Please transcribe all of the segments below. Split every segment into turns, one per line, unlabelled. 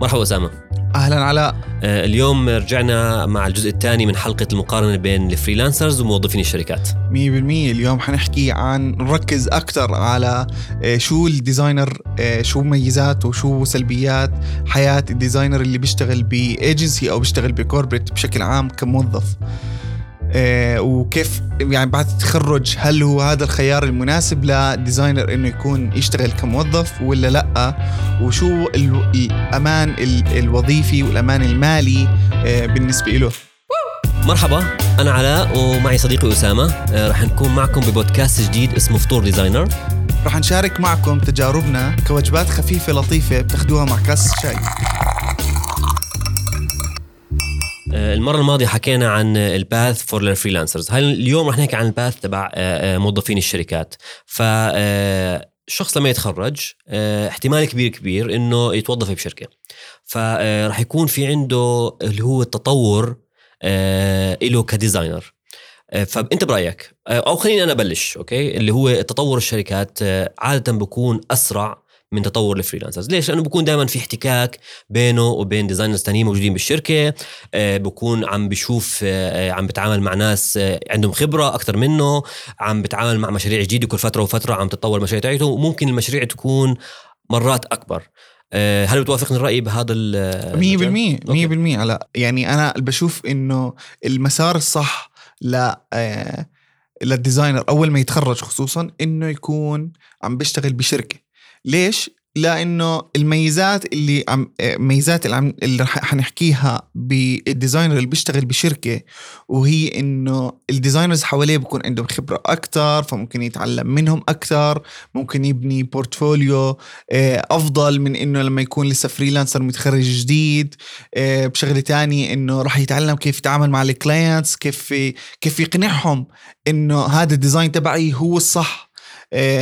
مرحبا أسامة.
أهلا علاء
آه، اليوم رجعنا مع الجزء الثاني من حلقة المقارنة بين ال freelancers وموظفين الشركات. 100%
اليوم حنحكي عن نركز أكثر على آه، شو ال designer آه، شو مميزات وشو سلبيات حياة ال designer اللي بيشتغل بأيجنسي أو بيشتغل ب corporate بشكل عام كموظف. وكيف يعني بعد التخرج هل هو هذا الخيار المناسب ل designer إنه يكون يشتغل كموظف ولا لأ؟ وشو الأمان الوظيفي والأمان المالي آه، بالنسبة له
مرحبا أنا علاء ومعي صديقي أسامة. آه، رح نكون معكم ببودكاست جديد اسمه فطور designer.
رح نشارك معكم تجاربنا كوجبات خفيفة لطيفة بتاخدوها مع كاس شاي.
آه، المرة الماضية حكينا عن ال path for ال freelancers هاي اليوم رح نحكي عن ال path تبع آه، آه، موظفين الشركات؟ ف الشخص لما يتخرج احتمال كبير كبير إنه يتوظف بشركة. فرح يكون في عنده اللي هو التطور له ك designer. فأنت برأيك أو خليني أنا أبلش أوكي؟ اللي هو تطور الشركات عادة بكون أسرع من تطور ال freelancers ليش؟ لأنه بكون دائما في احتكاك بينه وبين designers ثانيين موجودين بالشركة آه، بكون عم بشوف آه، عم بتعامل مع ناس آه، عندهم خبرة أكثر منه عم بتعامل مع مشاريع جديدة كل فترة وفترة عم تتطور المشاريع تاعته وممكن المشاريع تكون مرات أكبر. هل بتوافقني الرأي بهذا
ال 100% 100% على يعني أنا بشوف إنه المسار الصح ل لل designer أول ما يتخرج خصوصا إنه يكون عم بيشتغل بشركة. ليش؟ لأنه الميزات اللي عم ميزات اللي, عم اللي حنحكيها بال designer اللي بيشتغل بشركة وهي إنه ال designers حواليه بكون عندهم خبرة أكثر فممكن يتعلم منهم أكثر ممكن يبني portfolio آه، أفضل من إنه لما يكون لسه freelancer متخرج جديد آه، بشغلة تانية إنه راح يتعلم كيف يتعامل مع ال clients كيف كيف يقنعهم إنه هذا ال design تبعي هو الصح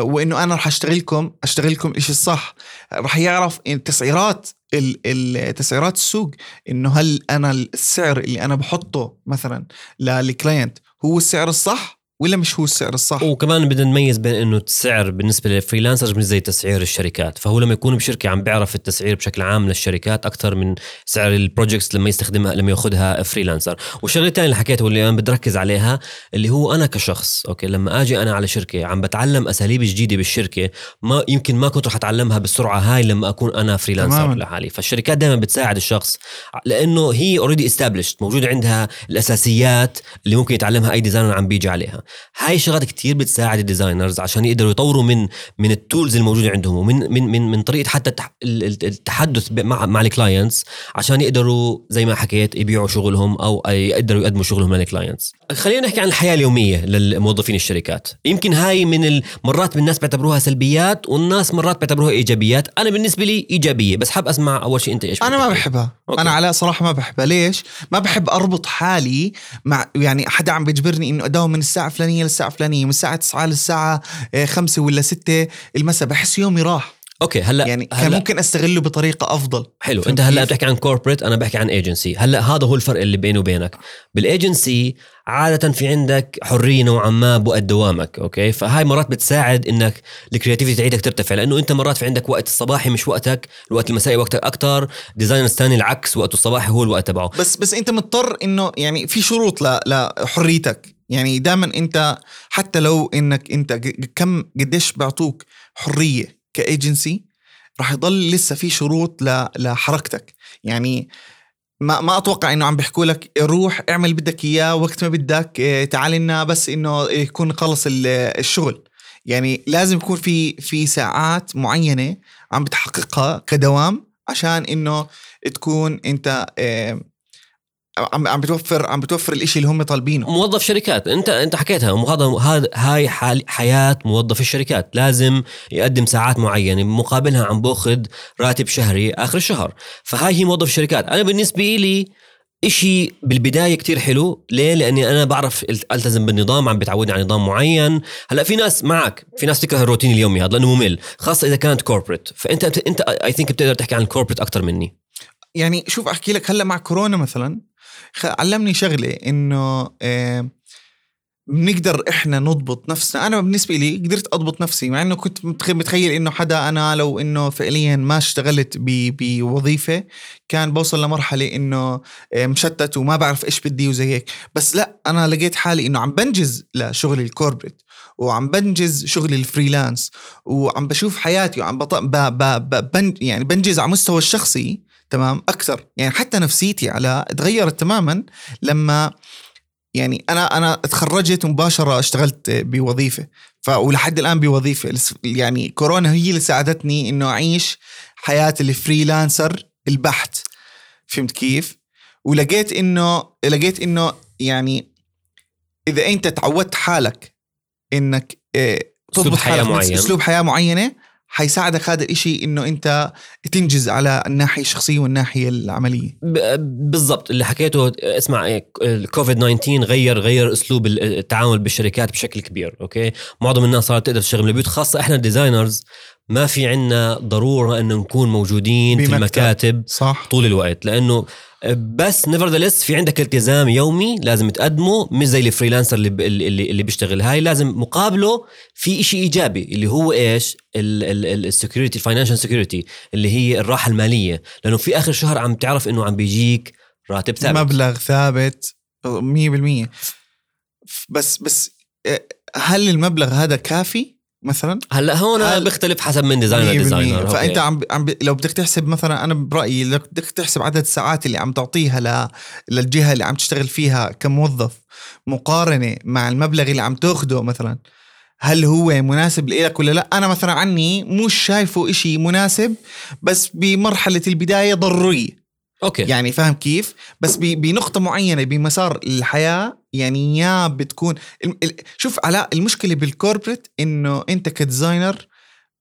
وإنه أنا رح اشتغلكم اشتغلكم الشيء الصح رح يعرف تسعيرات التسعيرات السوق إنه هل أنا السعر اللي أنا بحطه مثلا لل client هو السعر الصح؟ ولا مش هو السعر الصح؟
وكمان بدنا نميز بين إنه السعر بالنسبة لل freelancers مش زي تسعير الشركات. فهو لما يكون بشركة عم بيعرف التسعير بشكل عام للشركات أكثر من سعر ال projects لما يستخدمها لما يأخذها freelancer والشغله الثانية اللي حكيتها واللي أنا بدي اركز عليها اللي هو أنا كشخص أوكي لما آجي أنا على شركة عم بتعلم أساليب جديدة بالشركة ما يمكن ما كنت رح أتعلمها بالسرعه هاي لما أكون أنا freelancer لحالي. فالشركات دائما بتساعد الشخص لأنه هي already established موجود عندها الأساسيات اللي ممكن يتعلمها أي designer عم بيجي عليها. هاي شغلات كتير بتساعد ال designers عشان يقدروا يطوروا من من ال tools الموجودة عندهم ومن من من من طريقة حتى التحدث مع مع ال clients عشان يقدروا زي ما حكيت يبيعوا شغلهم أو يقدروا يقدموا شغلهم لل clients خلينا نحكي عن الحياة اليومية للموظفين الشركات. يمكن هاي من المرات من الناس بيعتبروها سلبيات والناس مرات بيعتبروها إيجابيات. أنا بالنسبة لي إيجابية بس حاب أسمع أول شيء أنت إيش
أنا ما بحبها. okay. أنا علاء صراحة ما بحبها. ليش؟ ما بحب أربط حالي مع يعني حدا عم بيجبرني إنه أداوم من الساعة الفلانيه للساعة الفلانيه من الساعة 9 للساعة 5 ولا 6 المساء بحس يومي راح.
okay هلأ
يعني
هلأ
كان ممكن أستغله بطريقة أفضل.
حلو أنت هلأ بتحكي عن corporate أنا بحكي عن ايجنسي هلأ هذا هو الفرق اللي بيني وبينك. بالايجنسي عادة في عندك حرية نوعا ما بوقت دوامك okay؟ فهاي مرات بتساعد إنك ال creativity تاعتك ترتفع لأنه أنت مرات في عندك وقت الصباحي مش وقتك الوقت المسائي وقتك أكثر designers ثاني العكس وقته الصباحي هو الوقت تبعه.
بس بس أنت مضطر إنه يعني في شروط لحريتك. يعني دائما أنت حتى لو إنك أنت كم قديش بيعطوك حرية كايجنسي راح يضل لسه في شروط لحركتك. يعني ما ما أتوقع إنه عم بيحكوا لك روح اعمل بدك إياه وقت ما بدك إيه، تعال لنا بس إنه يكون خلص الشغل. يعني لازم يكون في في ساعات معينة عم بتحققها كدوام عشان إنه تكون أنت عم عم بتوفر عم بتوفر الإشي اللي هم طالبينه.
موظف شركات. انت أنت حكيتها هذا هاي حياة موظف الشركات. لازم يقدم ساعات معينة مقابلها عم بأخذ راتب شهري آخر الشهر. فهاي هي موظف الشركات. أنا بالنسبة لي إشي بالبداية كتير حلو. ليه؟ لأني أنا بعرف ألتزم بالنظام عم بتعودني على نظام معين. هلأ في ناس معك في ناس تكره الروتين اليومي هذا لأنه ممل خاصة إذا كانت corporate فأنت أنت I think بتقدر تحكي عن ال corporate أكثر مني.
يعني شوف أحكي لك هلأ مع كورونا مثلا علمني شغلة إنه بنقدر إحنا نضبط نفسنا أنا بالنسبة لي قدرت أضبط نفسي مع إنه كنت متخيل إنه حدا أنا لو إنه فعليا ما اشتغلت بوظيفة كان بوصل لمرحلة إنه آه، مشتت وما بعرف إيش بدي وزي هيك بس لا أنا لقيت حالي إنه عم بنجز لشغلي ال corporate وعم بنجز شغلي ال freelance وعم بشوف حياتي وعم بط... ب... ب... ب... بن... يعني بنجز على مستوى الشخصي تمام؟ أكثر. يعني حتى نفسيتي على تغيرت تماما لما يعني أنا أنا تخرجت مباشرة اشتغلت بوظيفة. ف ولحد الآن بوظيفة. يعني كورونا هي اللي ساعدتني إنه أعيش حياة ال freelancer البحت. فهمت كيف؟ ولقيت إنه لقيت إنه يعني إذا أنت تعودت حالك إنك
آه، أسلوب حياة معين.
أسلوب حياة معينة حيساعدك هذا الإشي إنه أنت تنجز على الناحية الشخصية والناحية العملية.
بالضبط. اللي حكيته اسمع الكوفيد 19 غير غير أسلوب التعامل بالشركات بشكل كبير okay؟ معظم الناس صارت تقدر تشتغل من البيوت خاصة إحنا ال designers ما في عنا ضرورة انه نكون موجودين في المكاتب
صح.
طول الوقت لأنه بس nevertheless في عندك التزام يومي لازم تقدمه مش زي ال freelancer اللي اللي اللي بيشتغل. هاي لازم مقابله في إشي إيجابي اللي هو إيش؟ ال security ال financial security اللي هي الراحة المالية. لأنه في آخر شهر عم تعرف إنه عم بيجيك راتب ثابت.
مبلغ ثابت 100% بس بس هل المبلغ هذا كافي؟ مثلا؟
هلأ هون هل... بيختلف حسب من designer designer
فأنت عم, عم ب... لو بدك تحسب مثلا أنا برأيي لو بدك تحسب عدد الساعات اللي عم تعطيها ل... للجهة اللي عم تشتغل فيها كموظف مقارنة مع المبلغ اللي عم تأخده مثلا هل هو مناسب لك ولا لأ؟ أنا مثلا عني مش شايفه إشي مناسب بس بمرحلة البداية ضروريه
okay.
يعني فاهم كيف؟ بس بنقطة معينة بمسار الحياة يعني يا بتكون شوف علاء المشكلة بال corporate إنه أنت ك designer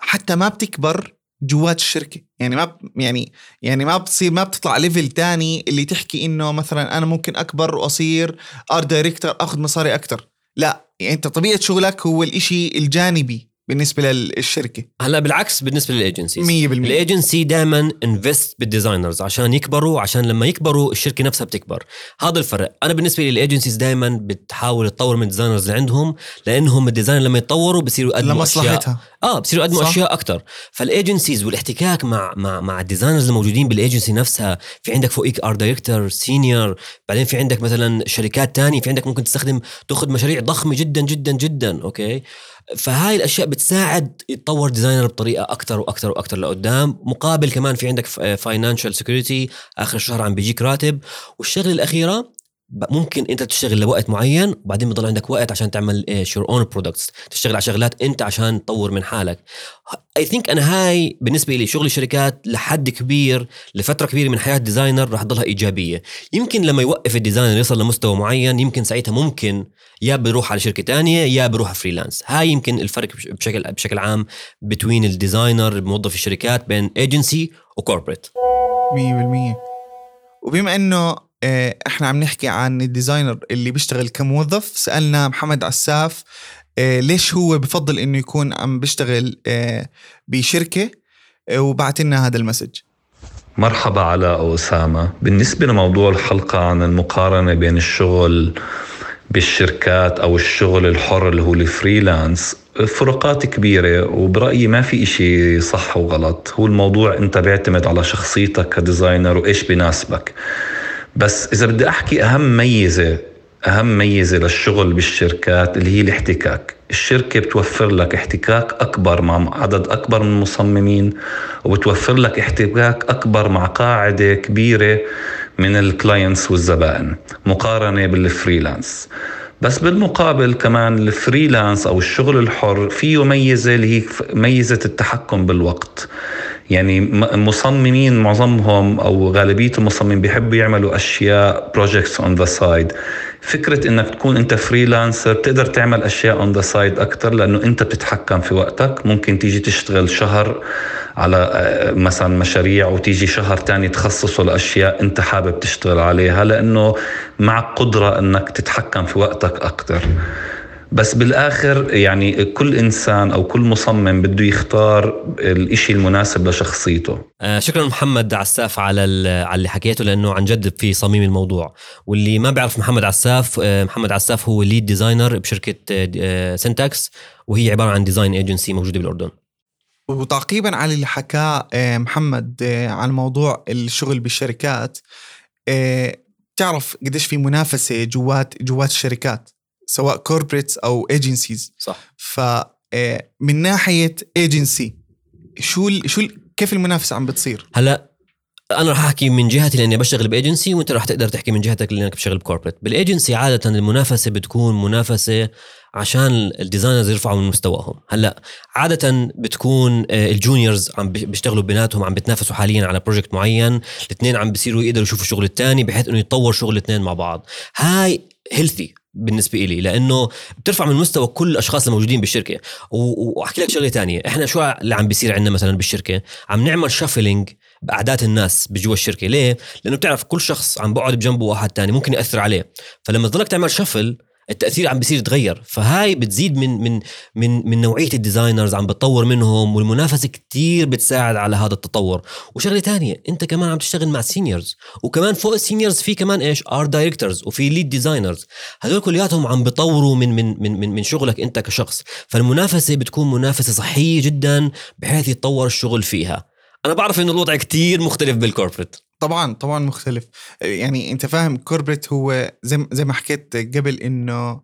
حتى ما بتكبر جوات الشركة. يعني ما يعني يعني ما بتصير ما بتطلع level تاني اللي تحكي إنه مثلا أنا ممكن أكبر وأصير art director أخذ مصاري أكثر لا يعني أنت طبيعة شغلك هو الإشي الجانبي. بالنسبة للشركة؟
هلا بالعكس بالنسبة لل agencies
100%
الايجنسي دائما invest بال designers عشان يكبروا عشان لما يكبروا الشركة نفسها بتكبر. هذا الفرق. أنا بالنسبة لي ال agencies دائما بتحاول تطور من ال designers اللي عندهم لأنهم ال design لما يتطوروا بصيروا يقدموا لمصلحتها. آه بصيروا يقدموا أشياء أكثر فال agencies والاحتكاك مع مع مع ال designers الموجودين بالايجنسي نفسها في عندك فوقيك art director senior بعدين في عندك مثلا شركات تانية في عندك ممكن تستخدم تاخذ مشاريع ضخمة جدا جدا جدا okay؟ فهاي الأشياء بتساعد يتطور designer بطريقة أكثر وأكثر وأكثر لقدام مقابل كمان في عندك financial security آخر الشهر عم بيجيك راتب. والشغلة الأخيرة ممكن انت تشتغل لوقت معين وبعدين بضل عندك وقت عشان تعمل إيش your own projects تشتغل على شغلات انت عشان تطور من حالك. I think أنا هاي بالنسبة لي شغل الشركات لحد كبير لفترة كبيرة من حياة ال designer راح تضلها إيجابية. يمكن لما يوقف ال designer يصل لمستوى معين يمكن ساعتها ممكن يا بيروح على شركة تانية يا بيروح freelance هاي يمكن الفرق بشكل بشكل عام بين ال designer موظف الشركات بين agency و corporate 100%
وبما إنه إحنا عم نحكي عن ال designer اللي بيشتغل كموظف. سألنا محمد عساف آه، ليش هو بفضل إنه يكون عم بيشتغل آه، بشركة؟ وبعت لنا هذا ال message.
مرحبا علاء أسامة بالنسبة لموضوع الحلقة عن المقارنة بين الشغل بالشركات أو الشغل الحر اللي هو الفريلانس فروقات كبيرة وبرأيي ما في إشي صح وغلط. هو الموضوع أنت بيعتمد على شخصيتك كديزاينر وإيش بناسبك. بس إذا بدي أحكي أهم ميزة أهم ميزة للشغل بالشركات اللي هي الاحتكاك. الشركة بتوفر لك احتكاك أكبر مع عدد أكبر من المصممين وبتوفر لك احتكاك أكبر مع قاعدة كبيرة من ال clients والزبائن مقارنة بال freelance بس بالمقابل كمان ال freelance أو الشغل الحر فيه ميزة اللي هي ميزة التحكم بالوقت. يعني مصممين معظمهم أو غالبية المصممين بيحبوا يعملوا أشياء projects on the side فكرة إنك تكون أنت freelancer بتقدر تعمل أشياء on the side أكثر لأنه أنت بتتحكم في وقتك. ممكن تيجي تشتغل شهر على آه، مثلا مشاريع وتيجي شهر تاني تخصصه لأشياء أنت حابب تشتغل عليها لأنه معك قدرة إنك تتحكم في وقتك أكثر بس بالآخر يعني كل إنسان أو كل مصمم بده يختار الإشي المناسب لشخصيته.
آه شكرا محمد عساف على على اللي حكيته لأنه عن جد في صميم الموضوع. واللي ما بيعرف محمد عساف آه محمد عساف هو lead designer بشركة آه سنتاكس وهي عبارة عن design agency موجودة بالأردن.
وتعقيبا على اللي حكاه آه، محمد آه، عن موضوع الشغل بالشركات تعرف قديش في منافسة جوات جوات الشركات؟ سواء corporates أو agencies
صح.
ف آه، من ناحية ايجنسي شو ال شو ال كيف المنافسة عم بتصير؟
هلا أنا رح أحكي من جهتي لأني بشتغل بايجنسي وأنت رح تقدر تحكي من جهتك لأنك بتشتغل ب corporate بالايجنسي عادة المنافسة بتكون منافسة عشان ال designers يرفعوا من مستواهم. هلا عادة بتكون آه، ال juniors عم بيشتغلوا بيناتهم عم بتنافسوا حاليا على project معين. الاثنين عم بيصيروا يقدروا يشوفوا الشغل الثاني بحيث إنه يتطور شغل الاثنين مع بعض. هاي healthy بالنسبة لي لأنه بترفع من مستوى كل الأشخاص الموجودين بالشركة. وأحكي لك شغلة تانية إحنا شو اللي عم بيصير عندنا مثلا بالشركة؟ عم نعمل shuffling بأعداد الناس بجوا الشركة. ليه؟ لأنه بتعرف كل شخص عم بقعد بجنبه واحد تاني ممكن يأثر عليه. فلما تضلك تعمل shuffle التأثير عم بيصير يتغير. فهاي بتزيد من من من من نوعية ال designers عم بتطور منهم والمنافسة كتير بتساعد على هذا التطور. وشغلة تانية انت كمان عم تشتغل مع seniors وكمان فوق ال seniors في كمان إيش؟ art directors وفي lead designers هدول كلياتهم عم بيطوروا من من من من, من شغلك انت كشخص. فالمنافسة بتكون منافسة صحية جدا بحيث يتطور الشغل فيها. أنا بعرف إنه الوضع كتير مختلف بال corporate
طبعا طبعا مختلف. يعني أنت فاهم corporate هو زي زي ما حكيت قبل إنه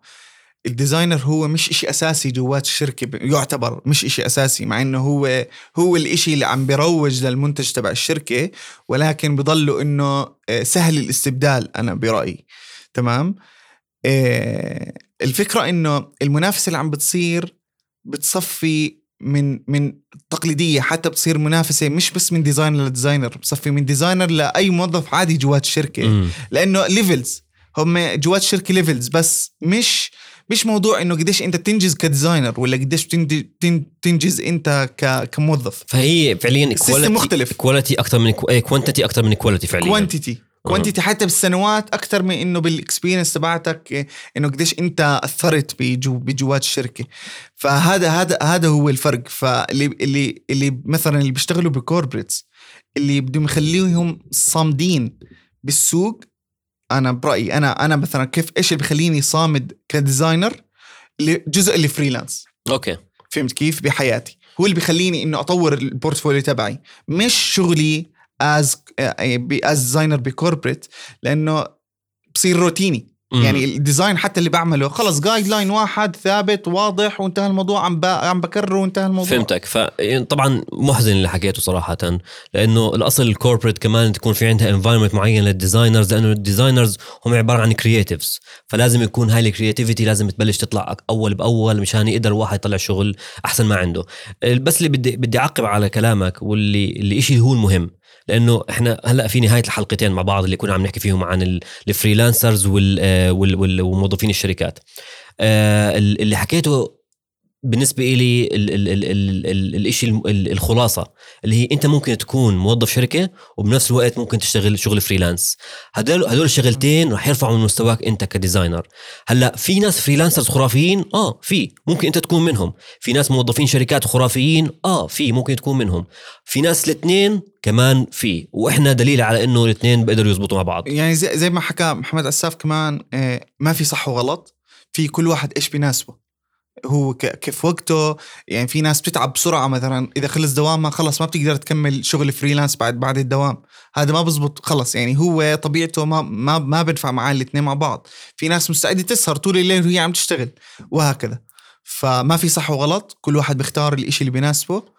ال designer هو مش إشي أساسي جوات الشركة يعتبر مش إشي أساسي مع إنه هو هو الإشي اللي عم بروج للمنتج تبع الشركة ولكن بضله إنه آه، سهل الاستبدال أنا برأيي. تمام؟ آه، الفكرة إنه المنافسة اللي عم بتصير بتصفي من من تقليدية حتى بتصير منافسة مش بس من designer ل designer بصفي من designer لأي موظف عادي جوات الشركة
مم.
لأنه levels هم جوات الشركة levels بس مش مش موضوع إنه قديش أنت تنجز ك designer ولا قديش تنجز أنت كموظف.
فهي فعليا
ال system مختلف.
quality أكثر من quantity أكثر من quality فعليا.
كوانتيتي كوانتيتي حتى بالسنوات أكثر من إنه بال experience تبعتك إنه قديش أنت أثرت بجو بجوات الشركة. فهذا هذا هذا هو الفرق. فاللي اللي اللي مثلا اللي بيشتغلوا ب corporates اللي بدهم يخليهم صامدين بالسوق أنا برأيي أنا أنا مثلا كيف إيش اللي بخليني صامد ك designer؟ جزء اللي freelance
okay.
فهمت كيف؟ بحياتي. هو اللي بخليني إنه أطور ال portfolio تبعي. مش شغلي as as designer ب corporate لأنه بصير روتيني. يعني ال design حتى اللي بعمله خلص guideline واحد ثابت واضح وانتهى الموضوع عم عم بكرره وانتهى الموضوع.
فهمتك. فطبعا محزن اللي حكيته صراحة لأنه الأصل ال corporate كمان تكون في عندها environment معين لل designers لأنه ال designers هم عبارة عن creatives فلازم يكون هاي ال creativity لازم تبلش تطلع أول بأول مشان يقدر الواحد يطلع شغل أحسن ما عنده. بس اللي بدي بدي أعقب على كلامك واللي اللي شيء هو المهم. لأنه إحنا هلأ في نهاية الحلقتين مع بعض اللي كنا عم نحكي فيهم عن ال freelancers وموظفين الشركات. آه، اللي حكيته بالنسبة لي الشيء الخلاصة اللي هي أنت ممكن تكون موظف شركة وبنفس الوقت ممكن تشتغل شغل freelance هدول هدول الشغلتين رح يرفعوا من مستواك أنت ك designer هلأ في ناس freelancers خرافيين؟ آه في. ممكن أنت تكون منهم. في ناس موظفين شركات خرافيين؟ آه في. ممكن تكون منهم. في ناس الاثنين كمان في. وإحنا دليل على إنه الاثنين بيقدروا يزبطوا مع بعض.
يعني زي, زي ما حكى محمد عساف كمان آه، ما في صح وغلط. في كل واحد إيش بيناسبه هو كيف وقته يعني في ناس بتتعب بسرعة مثلا إذا خلص دوامها خلص ما بتقدر تكمل شغل freelance بعد بعد الدوام. هذا ما بزبط خلص يعني هو طبيعته ما ما ما بينفع معاه الاثنين مع بعض. في ناس مستعدة تسهر طول الليل وهي عم تشتغل وهكذا. فما في صح وغلط كل واحد بيختار الإشي اللي بيناسبه.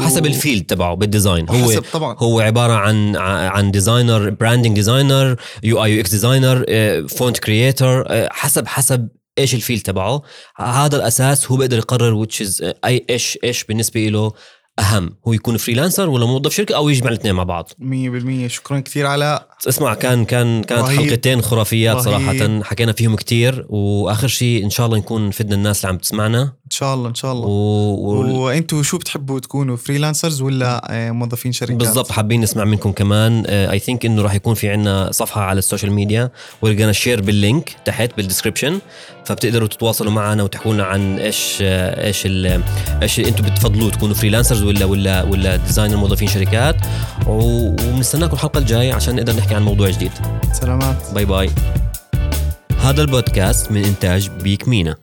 حسب ال field تبعه بال
design هو طبعا.
هو عبارة عن عن designer branding designer UI UX designer font creator حسب حسب إيش ال field تبعه. هذا الأساس هو بيقدر يقرر which إيش إيش بالنسبة له أهم. هو يكون freelancer ولا موظف شركة أو يجمع الاثنين مع بعض.
100% شكرا كثير على
اسمع كان كان كانت رهيب. حلقتين خرافيات رهيب. صراحة حكينا فيهم كثير. وآخر شيء إن شاء الله نكون فدنا الناس اللي عم تسمعنا.
شاء الله إن شاء الله.
و... و...
وأنتوا شو بتحبوا تكونوا freelancers ولا آه، موظفين شركات؟
بالضبط حابين نسمع منكم كمان. I think إنه راح يكون في عنا صفحة على ال social media. ولقينا share بال link تحت بال description فبتقدروا تتواصلوا معنا وتحكوا لنا عن إيش آه، إيش ال... إيش أنتم بتفضلوا تكونوا freelancers ولا ولا ولا designer موظفين شركات. وبنستناكم الحلقة الجاية عشان نقدر نحكي عن موضوع جديد.
سلامات.
bye bye هذا البودكاست من إنتاج بيك مينا